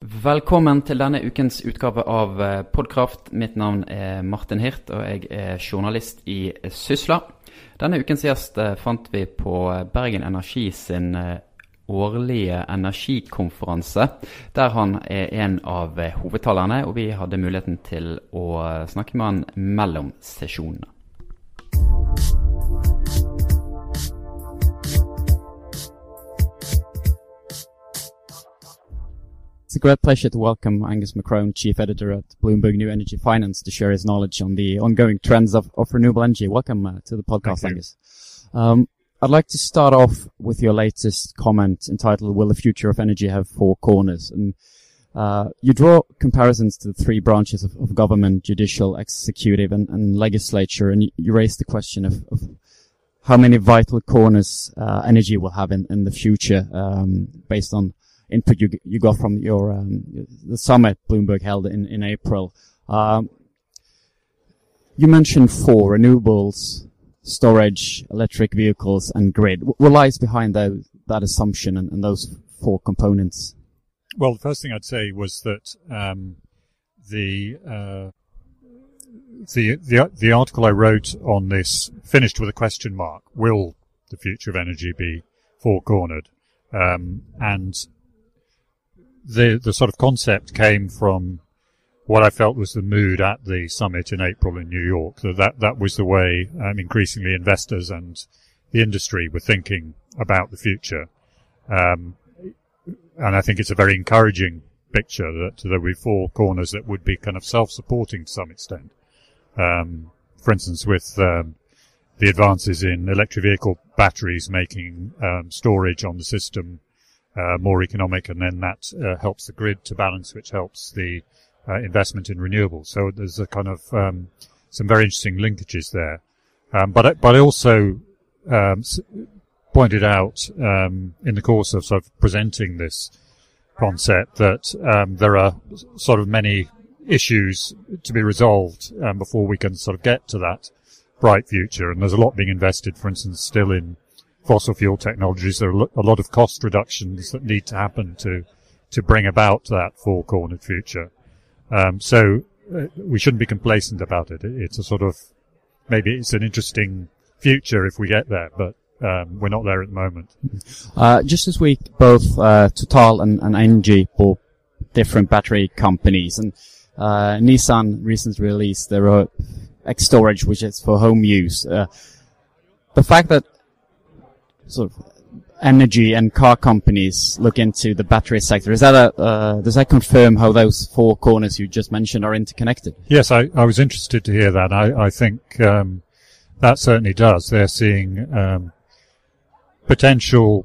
Velkommen til denne ukens utgave av eh, Podkraft. Mitt navn er Martin Hirt, og jeg er journalist i Sysla. Denne ukens gjest eh, fant vi på Bergen Energi sin eh, årlige energikonferanse, der han er en av hovedtalerne, og vi hadde muligheten til å snakke med han mellom sesjonene. It's a great pleasure to welcome Angus McCrone, Chief Editor at Bloomberg New Energy Finance, to share his knowledge on the ongoing trends of, of renewable energy. Welcome uh, to the podcast, Angus. Um, I'd like to start off with your latest comment entitled, Will the Future of Energy Have Four Corners? And uh, you draw comparisons to the three branches of, of government, judicial, executive, and, and legislature, and you, you raise the question of, of how many vital corners uh, energy will have in, in the future um, based on input you you got from your um, the summit Bloomberg held in in April. Um, you mentioned four renewables, storage, electric vehicles, and grid. What lies behind that that assumption and, and those four components? Well, the first thing I'd say was that um, the, uh, the the the article I wrote on this finished with a question mark. Will the future of energy be four cornered? Um, and the the sort of concept came from what I felt was the mood at the summit in April in New York. That that, that was the way um, increasingly investors and the industry were thinking about the future. Um, and I think it's a very encouraging picture that there be four corners that would be kind of self-supporting to some extent. Um, for instance, with um, the advances in electric vehicle batteries making um, storage on the system uh, more economic, and then that uh, helps the grid to balance, which helps the uh, investment in renewables. So there's a kind of um, some very interesting linkages there. Um, but but I also um, pointed out um, in the course of sort of presenting this concept that um, there are sort of many issues to be resolved um, before we can sort of get to that bright future. And there's a lot being invested, for instance, still in fossil fuel technologies, there are a lot of cost reductions that need to happen to to bring about that four-cornered future. Um, so uh, we shouldn't be complacent about it. It's a sort of maybe it's an interesting future if we get there, but um, we're not there at the moment. Uh, just this week, both uh, Total and, and Engie bought different battery companies, and uh, Nissan recently released their X storage, which is for home use. Uh, the fact that sort of energy and car companies look into the battery sector. Is that a, uh, does that confirm how those four corners you just mentioned are interconnected? Yes, I, I was interested to hear that. I, I think um, that certainly does. They're seeing um, potential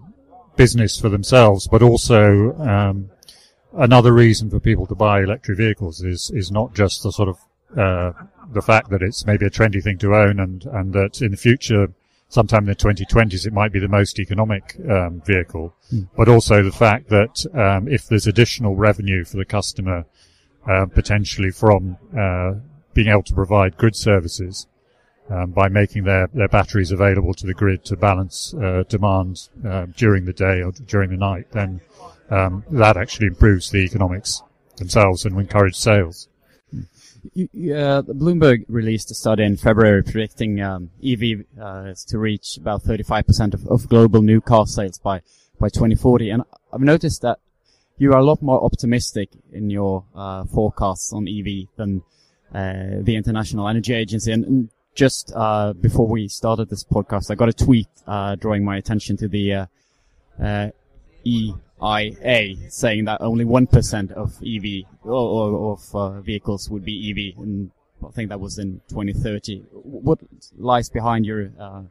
business for themselves, but also um, another reason for people to buy electric vehicles is is not just the sort of uh, the fact that it's maybe a trendy thing to own and and that in the future sometime in the 2020s it might be the most economic um, vehicle, mm. but also the fact that um, if there's additional revenue for the customer, uh, potentially from uh, being able to provide grid services um, by making their, their batteries available to the grid to balance uh, demand uh, during the day or during the night, then um, that actually improves the economics themselves and will encourage sales. Uh, Bloomberg released a study in February predicting um, EV uh, to reach about 35% of, of, global new car sales by, by 2040. And I've noticed that you are a lot more optimistic in your uh, forecasts on EV than uh, the International Energy Agency. And, and just uh, before we started this podcast, I got a tweet uh, drawing my attention to the E IA saying that only 1% of EV or, or of uh, vehicles would be EV, and I think that was in 2030. What lies behind your, uh,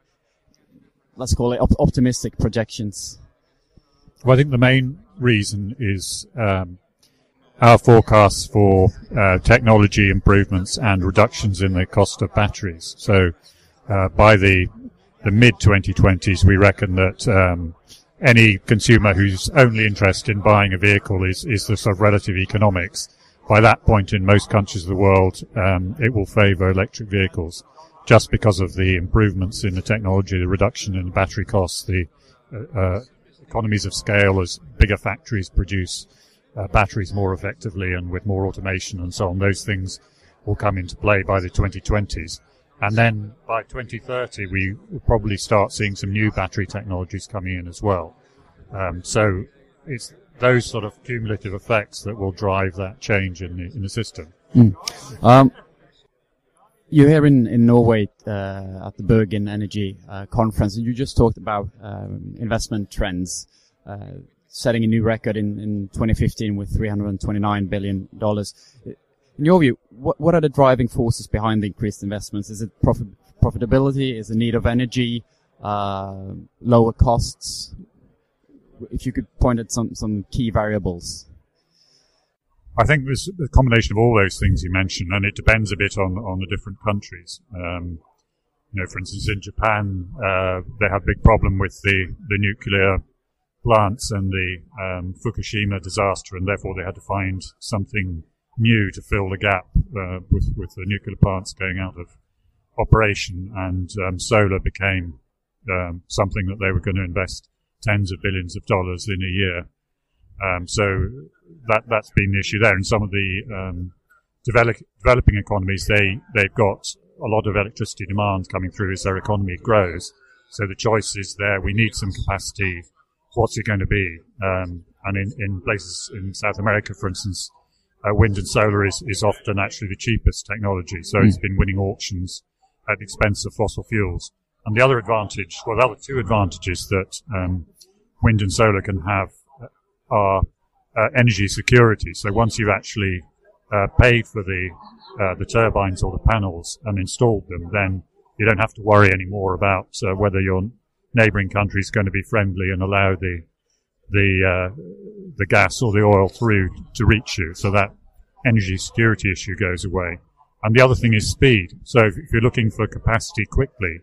let's call it op- optimistic projections? Well, I think the main reason is um, our forecasts for uh, technology improvements and reductions in the cost of batteries. So uh, by the the mid 2020s, we reckon that um, any consumer who's only interested in buying a vehicle is, is the sort of relative economics. By that point in most countries of the world, um, it will favour electric vehicles just because of the improvements in the technology, the reduction in battery costs, the uh, uh, economies of scale as bigger factories produce uh, batteries more effectively and with more automation and so on. Those things will come into play by the 2020s. And then by 2030, we will probably start seeing some new battery technologies coming in as well. Um, so it's those sort of cumulative effects that will drive that change in the, in the system. Mm. Um, you're here in, in Norway uh, at the Bergen Energy uh, Conference, and you just talked about um, investment trends, uh, setting a new record in, in 2015 with 329 billion dollars. In your view, what, what are the driving forces behind the increased investments? Is it profit, profitability? Is it need of energy? Uh, lower costs? If you could point at some, some key variables. I think there's a combination of all those things you mentioned, and it depends a bit on on the different countries. Um, you know, for instance, in Japan, uh, they have a big problem with the the nuclear plants and the um, Fukushima disaster, and therefore they had to find something new to fill the gap uh, with with the nuclear plants going out of operation, and um, solar became um, something that they were going to invest tens of billions of dollars in a year. Um, so that that's been the issue there. In some of the um, develop, developing economies, they they've got a lot of electricity demand coming through as their economy grows. So the choice is there. We need some capacity. What's it going to be? Um, and in, in places in South America, for instance, uh, wind and solar is, is often actually the cheapest technology. So mm. it's been winning auctions at the expense of fossil fuels. And the other advantage, well, the other two advantages that um, wind and solar can have are uh, energy security. So once you've actually uh, paid for the uh, the turbines or the panels and installed them, then you don't have to worry anymore about uh, whether your neighbouring country is going to be friendly and allow the the uh, the gas or the oil through to reach you. So that energy security issue goes away. And the other thing is speed. So if, you're looking for capacity quickly,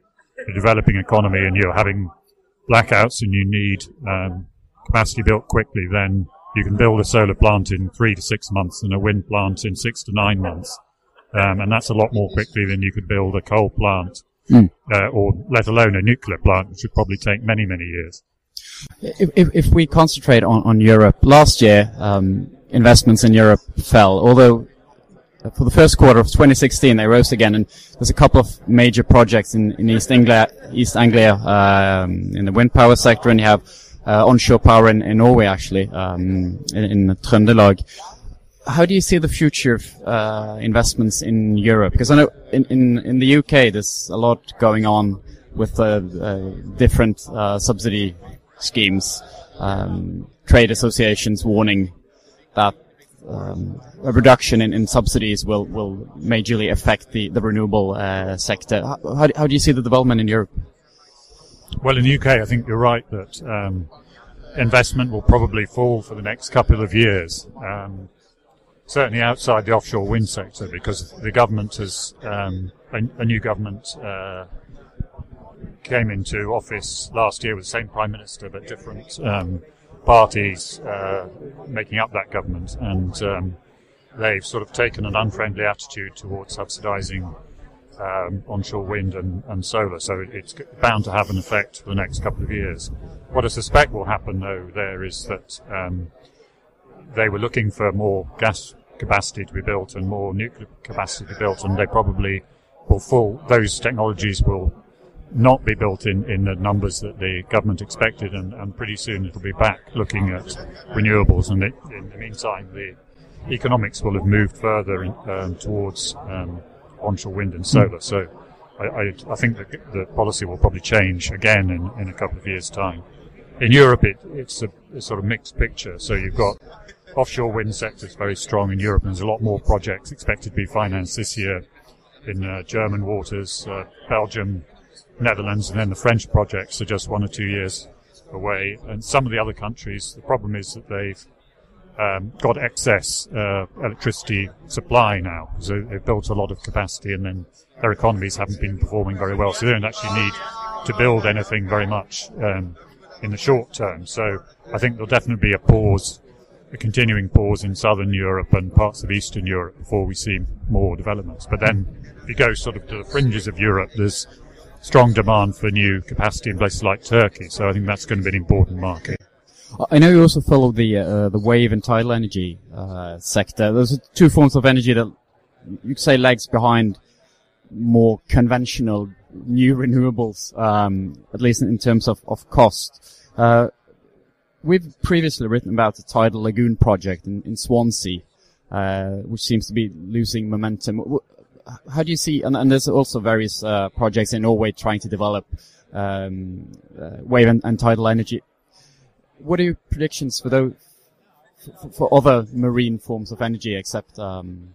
a developing economy, and you're having blackouts and you need um, capacity built quickly, then you can build a solar plant in three to six months and a wind plant in six to nine months. Um, and that's a lot more quickly than you could build a coal plant, mm. uh, or let alone a nuclear plant, which would probably take many, many years. If, if, if we concentrate on, on Europe, last year, um, investments in Europe fell, although for the first quarter of 2016 they rose again, and there's a couple of major projects in, in East Anglia, East Anglia um, in the wind power sector, and you have uh, onshore power in, in Norway, actually, um, in, in Trøndelag. How do you see the future of uh, investments in Europe? Because I know in, in, in the UK there's a lot going on with uh, different uh, subsidy schemes, um, trade associations warning that um, a reduction in, in, subsidies will, will majorly affect the, the renewable uh, sector. How, how, do you see the development in Europe? Well, in the UK, I think you're right that um, investment will probably fall for the next couple of years. Um, certainly outside the offshore wind sector, because the government has um, a, a, new government uh, came into office last year with the same prime minister, but different um, parties uh, making up that government, and um, they've sort of taken an unfriendly attitude towards subsidising um, onshore wind and, and, solar, so it's bound to have an effect for the next couple of years. What I suspect will happen, though, there is that um, they were looking for more gas capacity to be built and more nuclear capacity to be built, and they probably will fall. Those technologies will not be built in, in the numbers that the government expected, and, and pretty soon it'll be back looking at renewables. And it, in the meantime, the economics will have moved further in, um, towards um, onshore wind and solar. So I, I, I think the, the, policy will probably change again in, in a couple of years' time. In Europe, it, it's a, sort of mixed picture. So you've got offshore wind sector is very strong in Europe, and there's a lot more projects expected to be financed this year in uh, German waters, uh, Belgium, Netherlands, and then the French projects are just one or two years away. And some of the other countries, the problem is that they've um, got excess uh, electricity supply now. So they've built a lot of capacity, and then their economies haven't been performing very well. So they don't actually need to build anything very much um, in the short term. So I think there'll definitely be a pause, a continuing pause in southern Europe and parts of eastern Europe before we see more developments. But then if you go sort of to the fringes of Europe, there's strong demand for new capacity in places like Turkey. So I think that's going to be an important market. I know you also follow the uh, the wave and tidal energy uh, sector. Those are two forms of energy that you could say lags behind more conventional new renewables, um, at least in terms of, of cost. Uh, we've previously written about the tidal lagoon project in, in Swansea, uh, which seems to be losing momentum. How do you see, and, and there's also various uh, projects in Norway trying to develop um, uh, wave and, and, tidal energy. What are your predictions for those, for, for other marine forms of energy except um,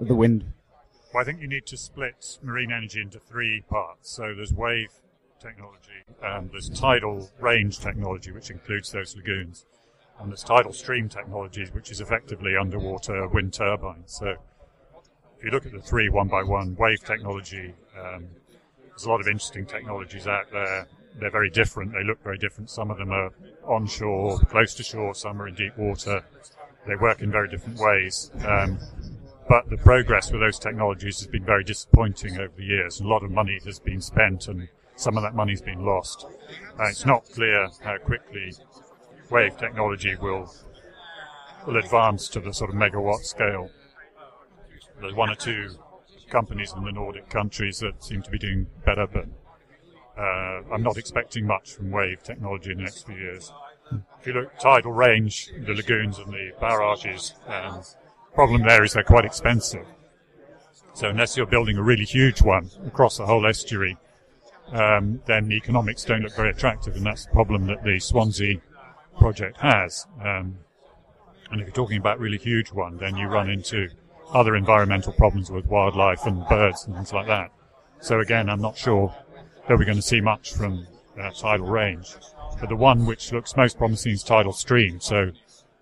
the wind? Well, I think you need to split marine energy into three parts. So there's wave technology, um, there's tidal range technology, which includes those lagoons, and there's tidal stream technologies, which is effectively underwater wind turbines. So if you look at the three one by one, wave technology, um, there's a lot of interesting technologies out there. They're very different. They look very different. Some of them are onshore, close to shore. Some are in deep water. They work in very different ways. Um, but the progress with those technologies has been very disappointing over the years. A lot of money has been spent and some of that money's been lost. Uh, it's not clear how quickly wave technology will will advance to the sort of megawatt scale. There's one or two companies in the Nordic countries that seem to be doing better, but uh, I'm not expecting much from wave technology in the next few years. If you look tidal range, the lagoons and the barrages, um, problem there is they're quite expensive. So unless you're building a really huge one across the whole estuary, um, then the economics don't look very attractive, and that's the problem that the Swansea project has. Um, and if you're talking about really huge one, then you run into other environmental problems with wildlife and birds and things like that. So again, I'm not sure that we're going to see much from uh, tidal range. But the one which looks most promising is tidal stream. So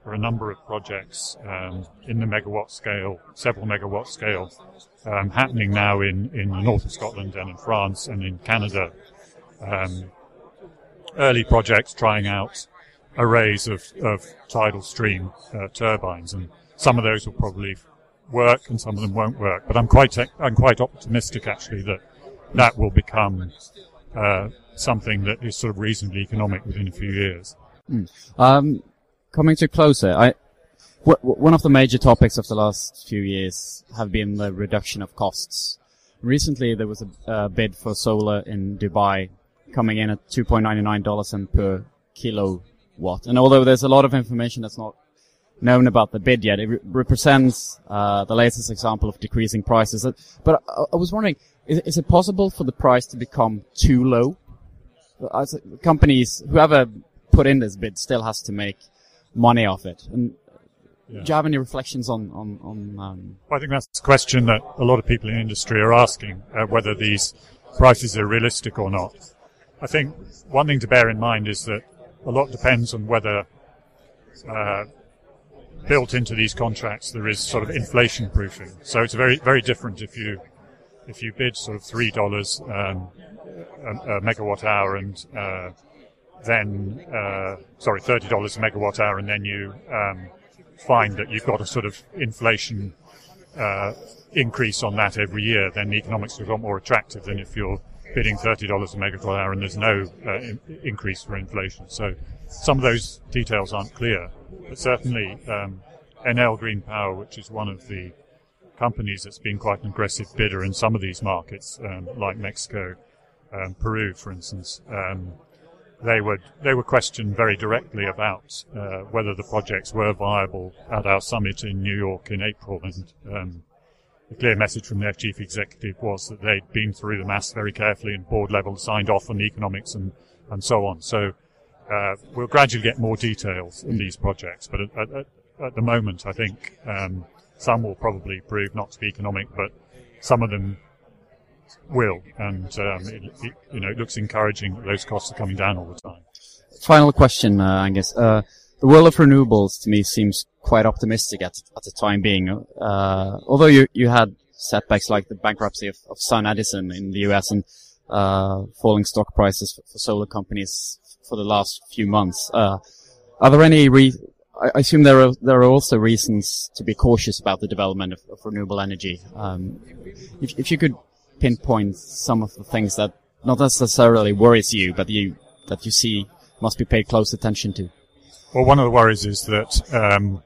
there are a number of projects um, in the megawatt scale, several megawatt scale, um, happening now in, in the north of Scotland and in France and in Canada. Um, early projects trying out arrays of, of tidal stream uh, turbines, and some of those will probably work and some of them won't work. But I'm quite I'm quite optimistic actually that that will become uh, something that is sort of reasonably economic within a few years. Mm. Um, coming to closer, I, w- one of the major topics of the last few years have been the reduction of costs. Recently, there was a uh, bid for solar in Dubai coming in at $2.99 per kilowatt. And although there's a lot of information that's not known about the bid yet, it re- represents uh, the latest example of decreasing prices. Uh, but I, I was wondering, is, is, it possible for the price to become too low? As companies, whoever put in this bid still has to make money off it. And yeah. do you have any reflections on on, on um... well, I think that's a question that a lot of people in industry are asking uh, whether these prices are realistic or not. I think one thing to bear in mind is that a lot depends on whether uh, built into these contracts there is sort of inflation proofing. So it's very very different if you if you bid sort of three dollars um, a, a, megawatt hour and uh, then uh, sorry, thirty dollars a megawatt hour, and then you um, find that you've got a sort of inflation uh, increase on that every year, then the economics are a lot more attractive than if you're bidding thirty dollars a megawatt hour and there's no uh, in- increase for inflation. So some of those details aren't clear, but certainly um, Enel Green Power, which is one of the companies that's been quite an aggressive bidder in some of these markets, um, like Mexico, um, Peru, for instance. Um, they would they were questioned very directly about uh, whether the projects were viable at our summit in New York in April, and um, the clear message from their chief executive was that they'd been through the maths very carefully and board level, signed off on the economics and and so on. So uh, we'll gradually get more details in these projects, but at, at, at the moment, I think um, some will probably prove not to be economic, but some of them will, and um, it, it, you know it looks encouraging those costs are coming down all the time. Final question, uh, Angus. Uh, the world of renewables to me seems quite optimistic at at the time being. Uh, although you you had setbacks like the bankruptcy of, of SunEdison in the U.S. and uh, falling stock prices for, for, solar companies for the last few months. Uh, are there any re- I assume there are there are also reasons to be cautious about the development of, of renewable energy. Um, if, if you could pinpoint some of the things that not necessarily worries you, but you that you see must be paid close attention to? Well, one of the worries is that um,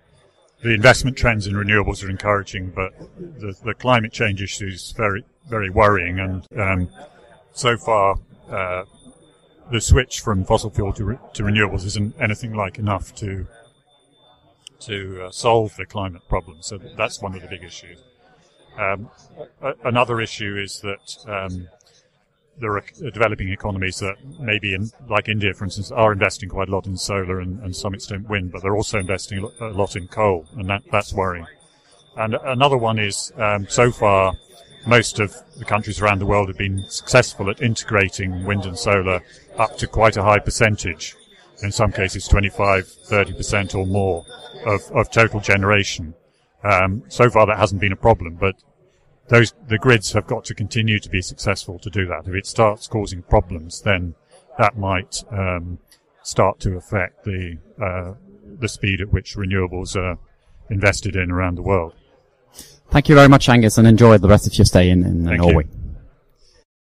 the investment trends in renewables are encouraging, but the, the climate change issue is very, very worrying. And um, so far, uh, the switch from fossil fuel to, re- to renewables isn't anything like enough to to uh, solve the climate problem. So that's one of the big issues. Um, another issue is that um, there are developing economies that maybe in, like India, for instance, are investing quite a lot in solar and, and some extent wind, but they're also investing a lot in coal, and that, that's worrying. And another one is, um, so far, most of the countries around the world have been successful at integrating wind and solar up to quite a high percentage. In some cases, 25, 30% or more of, of total generation. Um, so far that hasn't been a problem, but those, the grids have got to continue to be successful to do that. If it starts causing problems, then that might, um, start to affect the, uh, the speed at which renewables are invested in around the world. Thank you very much, Angus, and enjoy the rest of your stay in, in Thank Norway. You.